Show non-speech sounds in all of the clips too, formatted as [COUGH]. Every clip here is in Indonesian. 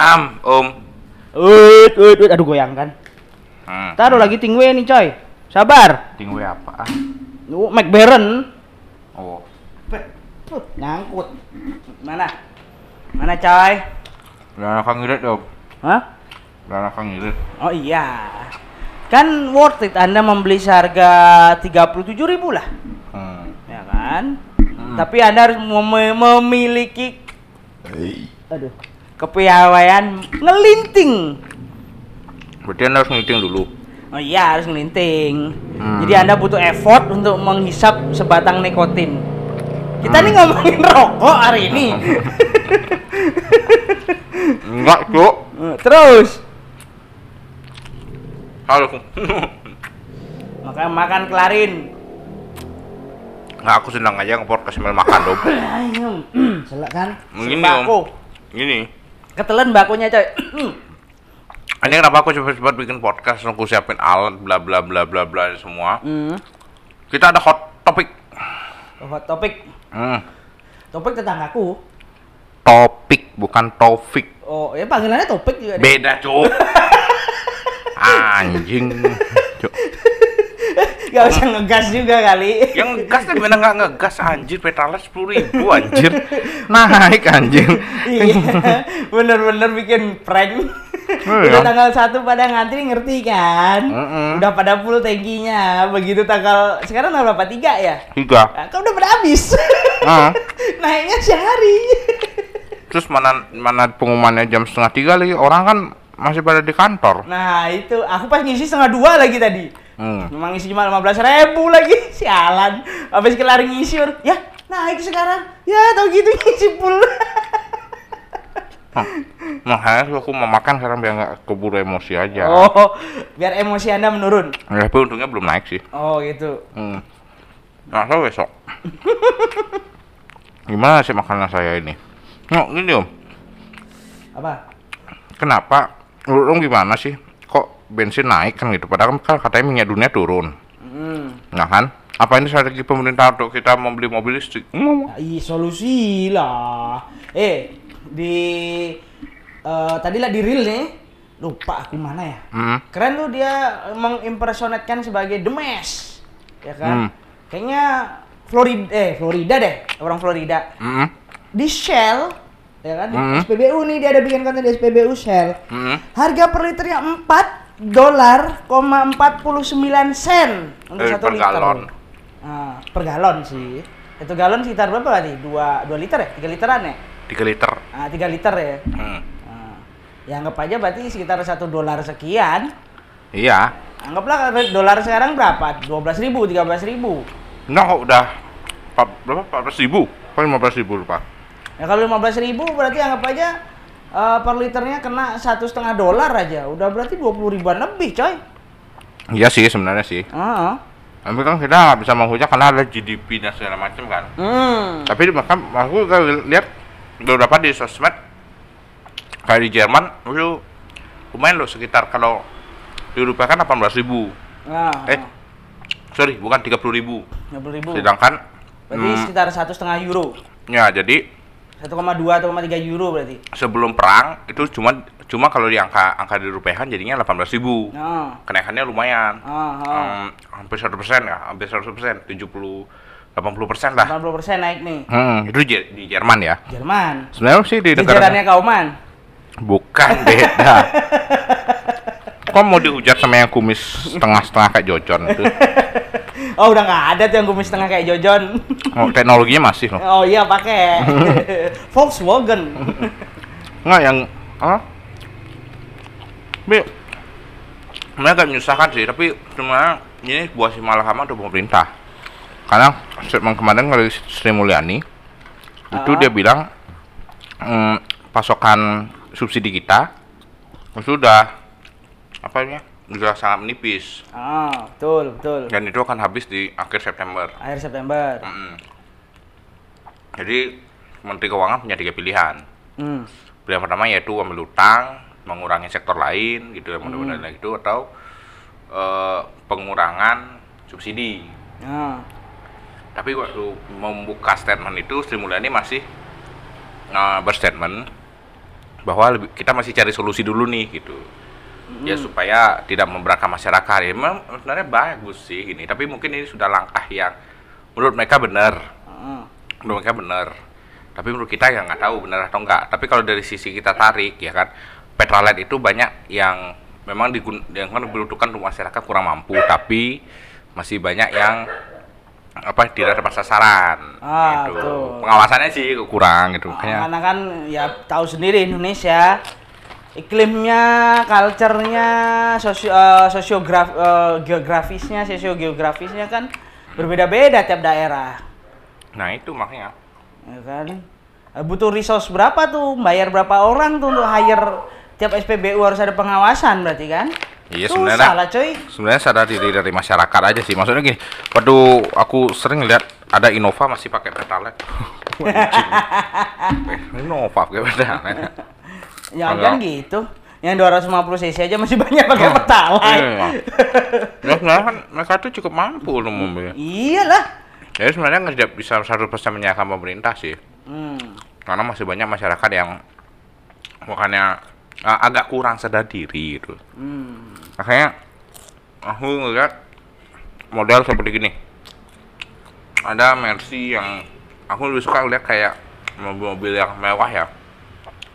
Am, Om. Uit, uit, uit. Aduh goyang kan. Hmm. Taruh lagi tingwe nih coy. Sabar. Tingwe apa? Oh, McBaron. Oh. Nyangkut. Mana? Mana coy? Udah Kang Irit, Om. Hah? Udah Kang Irit. Oh iya. Kan worth it Anda membeli seharga 37.000 lah. Hmm. Ya kan? Hmm. Tapi Anda harus mem- memiliki aduh, kepiawaian ngelinting. Berarti Anda harus ngiting dulu. Oh iya harus ngelinting. Hmm. Jadi Anda butuh effort untuk menghisap sebatang nikotin. Kita Hmm. nih ngomongin rokok hari ini. [LAUGHS] Enggak, Cuk. Eh, Terus Halo. [LAUGHS] makan makan kelarin. Nggak, aku senang aja nge-podcast sambil makan. [COUGHS] Ayo, [COUGHS] selak kan? Begini, Sembako. Ketelan bakunya coy. Ini kenapa aku cepet-cepet bikin podcast, aku siapin alat, bla bla bla bla bla semua. Hmm. Kita ada hot topic. Hot topik. Hmm. Topik tetanggaku. Topik, bukan topik. Oh, ya panggilannya topik juga. deh. Beda, Cuk. [LAUGHS] Anjing. Cuk. [LAUGHS] Gak usah ngegas juga kali. Yang gas tuh gimana nggak ngegas anjir Petralnya sepuluh ribu anjir [LAUGHS] naik anjir iya, bener-bener bikin prank. Iya. Udah tanggal 1 pada ngantri ngerti kan? Mm-mm. Udah pada full tankinya. Begitu tanggal sekarang tanggal berapa? 3 ya? tiga Nah, kan udah pada habis. Ah. [LAUGHS] Naiknya sehari. terus mana mana pengumumannya jam setengah tiga lagi orang kan masih pada di kantor Nah, itu aku pas ngisi setengah dua lagi tadi. Hmm. Memang ngisi cuma 15 ribu lagi. [LAUGHS] Sialan. Habis kelar ngisi, baru, ya naik sekarang. Ya, tau gitu ngisi makanya tuh aku mau makan sekarang biar nggak keburu emosi aja Oh, biar emosi Anda menurun. Ya, tapi untungnya belum naik sih Oh, gitu. hmm. nah so besok [LAUGHS] gimana sih makanan saya ini Nggak, gini om Apa? kenapa om gimana sih bensin naik kan gitu padahal kan katanya minyak dunia turun Hmm. Nah kan, apa ini strategi pemerintah untuk kita membeli mobil listrik? Hmm. Ya, ih, solusi lah. Eh, di eh tadi lah di reel nih. Lupa aku mana ya. Hmm. Keren tuh dia mengimpersonatkan sebagai the Mesh. Ya Hmm. kan? Kayaknya Florida eh Florida deh, orang Florida. Hmm. Di Shell ya kan? Di Hmm. SPBU nih dia ada bikin konten di SPBU Shell. Hmm. Harga per liternya 4 dolar, koma 49 sen untuk Eh, per satu liter. galon. Nah, per galon sih. Itu galon sekitar berapa berarti? 2 2 liter ya? 3 literan ya? 3 liter. Ah, 3 liter ya. Hmm. Nah, ya anggap aja berarti sekitar 1 dolar sekian. Iya. Anggaplah dolar sekarang berapa? 12 ribu, 13 ribu. Enggak kok udah empat- berapa? 14 ribu? Apa 15 ribu lupa? Ya kalau 15 ribu berarti anggap aja eh, per liternya kena satu setengah dolar aja. Udah berarti 20 ribuan lebih coy. Iya sih sebenarnya sih. Ah. Tapi kan kita nggak bisa menghujat karena ada GDP dan segala macam kan. Hmm. Tapi bahkan aku kalau lihat beberapa di sosmed kayak di Jerman itu lumayan loh sekitar kalau dirupiahkan 18 ribu. Nah, Eh, sorry bukan 30 ribu. 20 ribu. Sedangkan Berarti hmm, sekitar satu setengah euro. ya jadi 1,2 atau 1,3 euro berarti. sebelum perang itu cuma cuma kalau di angka angka di rupiahan jadinya 18 ribu Nah. kenaikannya lumayan Ah, ah. Em, hampir 100 persen ya hampir 100 persen 70 80 persen lah 80% naik nih. hmm, itu di, di Jerman ya Jerman. sebenarnya sih di negara Jajarannya Kauman. bukan beda [LAUGHS] kok mau dihujat sama yang kumis setengah-setengah kayak Jojon itu [LAUGHS] Oh, udah nggak ada tuh yang kumis setengah kayak Jojon. oh, teknologinya masih loh Oh iya pakai [LAUGHS] Volkswagen. nggak yang ah tapi agak menyusahkan sih tapi cuma ini buah si malakama untuk pemerintah karena statement kemarin dari Sri Mulyani itu Ah. dia bilang mm, pasokan subsidi kita sudah apa ya sudah sangat menipis Ah, betul, betul. dan itu akan habis di akhir September Akhir September. Mm-mm. jadi Menteri Keuangan punya tiga pilihan Hmm. Pilihan pertama yaitu ambil utang, mengurangi sektor lain gitu ya mudah-mudahan gitu atau eh, pengurangan subsidi. Nah, Tapi waktu membuka statement itu Sri Mulyani masih eh, berstatement bahwa lebih, kita masih cari solusi dulu nih gitu ya supaya tidak memberatkan masyarakat. Ya memang sebenarnya bagus sih ini tapi mungkin ini sudah langkah yang menurut mereka benar. Heeh. menurut mereka benar. Tapi menurut kita ya nggak tahu benar atau enggak tapi kalau dari sisi kita tarik ya kan petrolhead itu banyak yang memang digun yang kan diperuntukkan untuk masyarakat kurang mampu tapi masih banyak yang apa tidak tepat sasaran Ah, gitu. pengawasannya sih kurang gitu. Makanya Karena kan ya tahu sendiri Indonesia iklimnya, culture-nya, sosio eh, sosiograf eh, geografisnya, sosiogeografisnya kan berbeda-beda tiap daerah. nah itu makanya Ya kan? Eh, Butuh resource berapa tuh? Bayar berapa orang tuh untuk hire tiap SPBU harus ada pengawasan berarti kan? Iya, sebenarnya- lah coy. sebenarnya sadar diri dari masyarakat aja sih maksudnya gini waktu aku sering lihat ada Innova masih pakai pertalite [LAUGHS] [LAUGHS] Innova pakai pertalite Jangan Kalau- kan gitu. Yang 250 cc aja masih banyak pakai pertalite. Iya. ya sebenarnya kan mereka tuh cukup mampu loh mobilnya Iyalah. jadi sebenarnya nggak bisa 100% menyalahkan pemerintah sih Hmm. karena masih banyak masyarakat yang makanya uh, agak kurang sadar diri gitu Hmm. makanya aku ngeliat model seperti gini ada Mercy yang aku lebih suka lihat kayak mobil-mobil yang mewah ya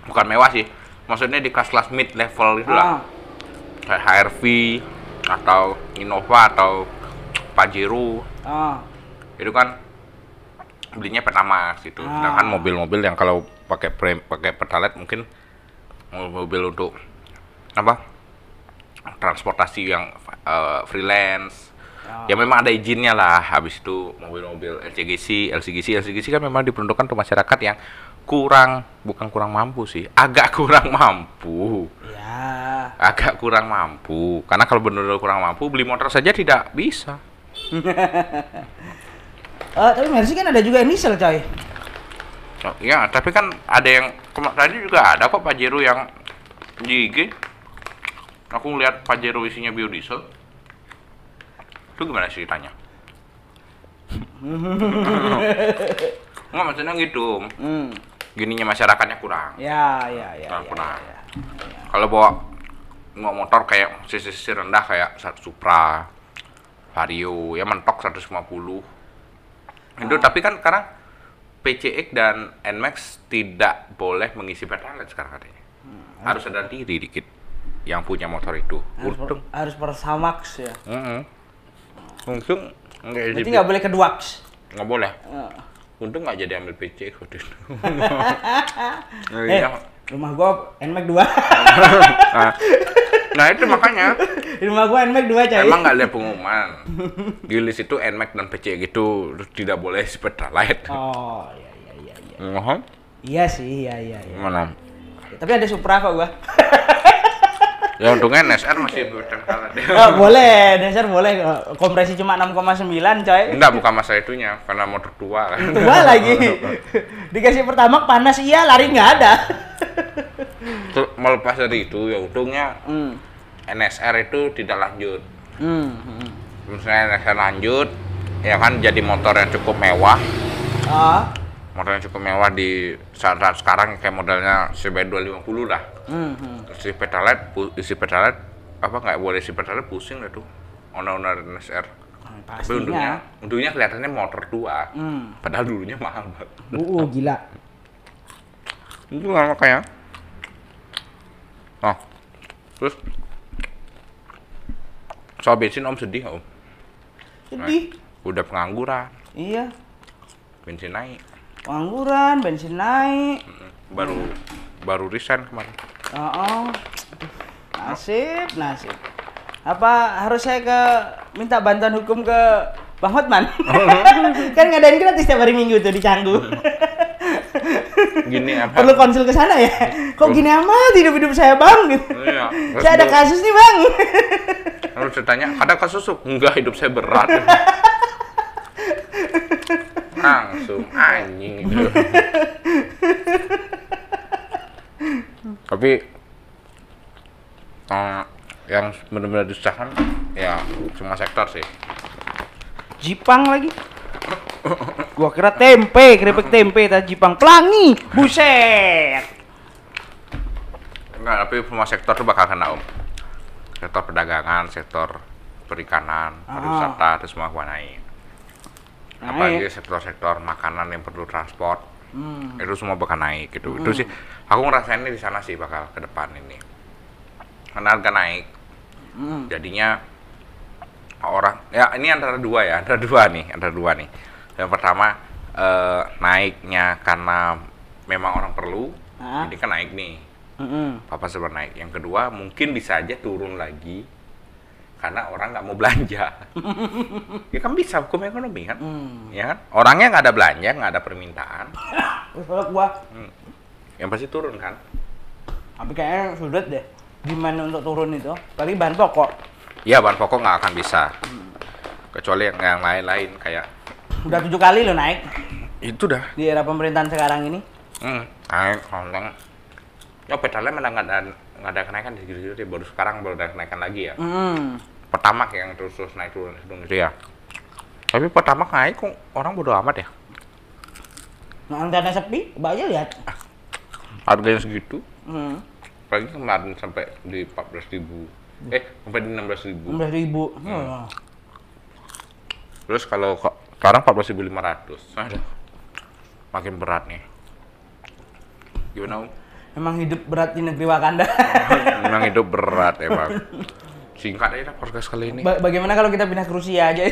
bukan mewah sih maksudnya di kelas-kelas mid level itu lah Ah. kayak HRV atau Innova atau Pajero Ah. itu kan belinya pertamax gitu Ah. sedangkan mobil-mobil yang kalau pakai prem pakai pertalite mungkin mobil untuk apa transportasi yang eh, freelance Ah. ya memang ada izinnya lah habis itu mobil-mobil LCGC LCGC LCGC kan memang diperuntukkan untuk masyarakat yang kurang bukan kurang mampu sih agak kurang mampu Ya. agak kurang mampu karena kalau benar-benar kurang mampu beli motor saja tidak bisa [LAUGHS] Eh, tapi Mercy kan ada juga yang diesel coy. Oh, Iya, tapi kan ada yang tadi juga ada kok Pajero yang di IG. Aku ngeliat Pajero isinya biodiesel. Itu gimana ceritanya? [LAUGHS] Enggak maksudnya gitu. Hmm. Gininya masyarakatnya kurang. Ya, ya, ya. Kurang, ya, kurang. ya. Kalau bawa bawa motor kayak sisi-sisi rendah kayak Supra, Vario, ya mentok 150. Itu tapi kan sekarang PCX dan NMAX tidak boleh mengisi pertalite sekarang katanya. Harus sadar diri dikit yang punya motor itu. Harus, per, harus persamax ya. Nggak Berarti jadi nggak boleh keduaks. nggak boleh. Eh. Untung nggak jadi ambil PCX waktu itu. Eh, Iya. rumah gua NMAX 2. Nah, [LAUGHS] nah itu makanya rumah gua NMAX 2 coy. Emang nggak ada pengumuman. Di list itu NMAX dan PC gitu terus tidak boleh si Petralite. Oh, iya iya iya iya. Ngomong? Iya sih, iya iya iya. Mana? Tapi ada Supra kok gua. [LAUGHS] Ya untungnya NSR masih Petralite. Oh, boleh, dasar boleh. Kompresi cuma 6,9 coy. Enggak, bukan masalah itunya, karena motor tua kan. Tua lagi. Dikasih pertama panas iya, lari nggak ada. Terus melepas dari itu, ya untungnya Hmm. NSR itu tidak lanjut. Hmm. hmm. Misalnya NSR lanjut, ya kan jadi motor yang cukup mewah. Ah. Motor yang cukup mewah di saat-saat sekarang kayak modelnya CB 250 lah. Hmm. hmm. isi petrolite pu- isi petrolite apa nggak boleh isi petrolite pusing lah tuh owner-owner NSR tapi untungnya untungnya kelihatannya motor tua Hmm. padahal dulunya mahal banget Uh, gila. itu nggak makanya oh terus soal bensin om sedih om Sedih. udah pengangguran Iya. bensin naik Pengangguran, bensin naik. baru baru resign kemarin Oh, oh. Aduh, nasib, nasib. Apa harus saya ke minta bantuan hukum ke Bang Hotman? [LAUGHS] kan ngadain gratis tiap hari Minggu tuh di Canggu. [LAUGHS] gini apa Perlu konsul ke sana ya? Kok gini amat hidup-hidup saya, Bang? Gitu. Iya. saya ada kasus nih, Bang. [LAUGHS] Lalu saya tanya, ada kasus Sob?" Enggak, hidup saya berat. Langsung anjing itu. Tapi eh, yang benar-benar disusahkan ya semua sektor sih. Jipang lagi. Gua kira tempe, keripik tempe, tadi Jipang pelangi. Buset. Enggak, tapi semua sektor tuh bakal kena om. Sektor perdagangan, sektor perikanan, Ah. pariwisata itu semua gua. Naik. Apalagi sektor-sektor makanan yang perlu transport Hmm. itu semua bakal naik gitu. Itu sih aku ngerasainnya di sana sih bakal ke depan ini. Karena harga naik, Hmm. jadinya orang ya ini antara dua ya, [LAUGHS] antara dua nih, antara dua nih. Yang pertama eh, naiknya karena memang orang perlu, Ah. jadi kan naik nih. Mm-mm. Papa serba naik. Yang kedua mungkin bisa aja turun lagi karena orang nggak mau belanja. [LAUGHS] ya kan bisa hukum ekonomi kan, Hmm. ya kan? Orangnya nggak ada belanja, nggak ada permintaan, gua, yang pasti turun kan. tapi kayaknya sulit deh. Gimana untuk turun itu? Apalagi bahan pokok. Ya bahan pokok nggak akan bisa, kecuali yang yang lain-lain kayak Udah tujuh kali lo naik itu dah. di era pemerintahan sekarang ini. Hmm, naik konten. Ya pedalnya malah nggak ada kenaikan di gitu baru sekarang baru ada kenaikan lagi ya. Hmm. Pertama kayak yang terus terus naik turun turun gitu ya. Tapi pertama naik kok orang bodo amat ya. Nah, karena sepi, aja lihat. Harganya segitu. Hmm. Apalagi kemarin sampai di 14.000 ribu. Eh, sampai di 16.000 ribu. 16 ribu. Hmm. Oh. Terus kalau kok- sekarang 14.500. Aduh. Makin berat nih. Gimana, Om? Emang hidup berat di negeri Wakanda. [LAUGHS] Memang hidup berat emang. [LAUGHS] Singkat aja lah podcast kali ini. Ba- bagaimana kalau kita pindah ke Rusia aja? [LAUGHS]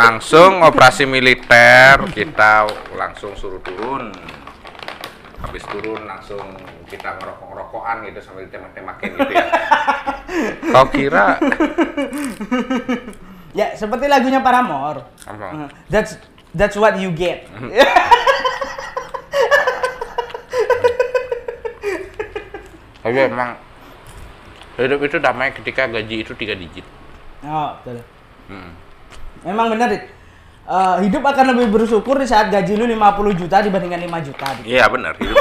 Langsung operasi militer, kita langsung suruh turun. Habis turun langsung kita ngerokok-ngerokokan gitu sambil ditembak-tembakin gitu ya. Kau kira ya, seperti lagunya Paramore. apa? Hmm. That's that's what you get. Tapi emang hidup itu damai ketika gaji itu tiga digit. oh, betul. Hmm. Memang benar, Dit. Eh, hidup akan lebih bersyukur di saat gaji lu 50 juta dibandingkan 5 juta. Iya benar, hidup.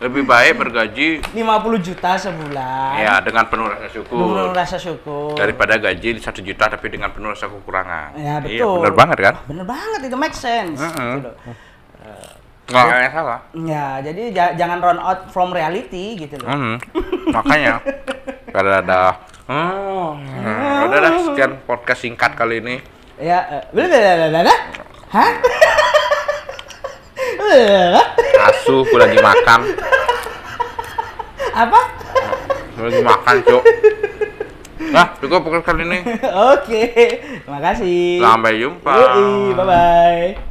Lebih baik bergaji 50 juta sebulan. ya dengan penuh rasa syukur rasa syukur. daripada gaji di satu juta tapi dengan penuh rasa kekurangan. Ya, Iya, betul. benar banget kan? Bener banget itu make sense. Mm-mm. Gitu loh. Nggak ada yang salah. Ya, jadi ja- jangan run out from reality gitu loh. Hmm, makanya kada ada. Hmm, hmm, udah dah sekian podcast singkat kali ini. Ya, bla bla. Hah? Asu, aku lagi makan, Apa? Aku lagi makan cuk. Nah, cukup podcast kali ini. [LAUGHS] Oke. Terima kasih. Sampai jumpa. Yoi, bye bye.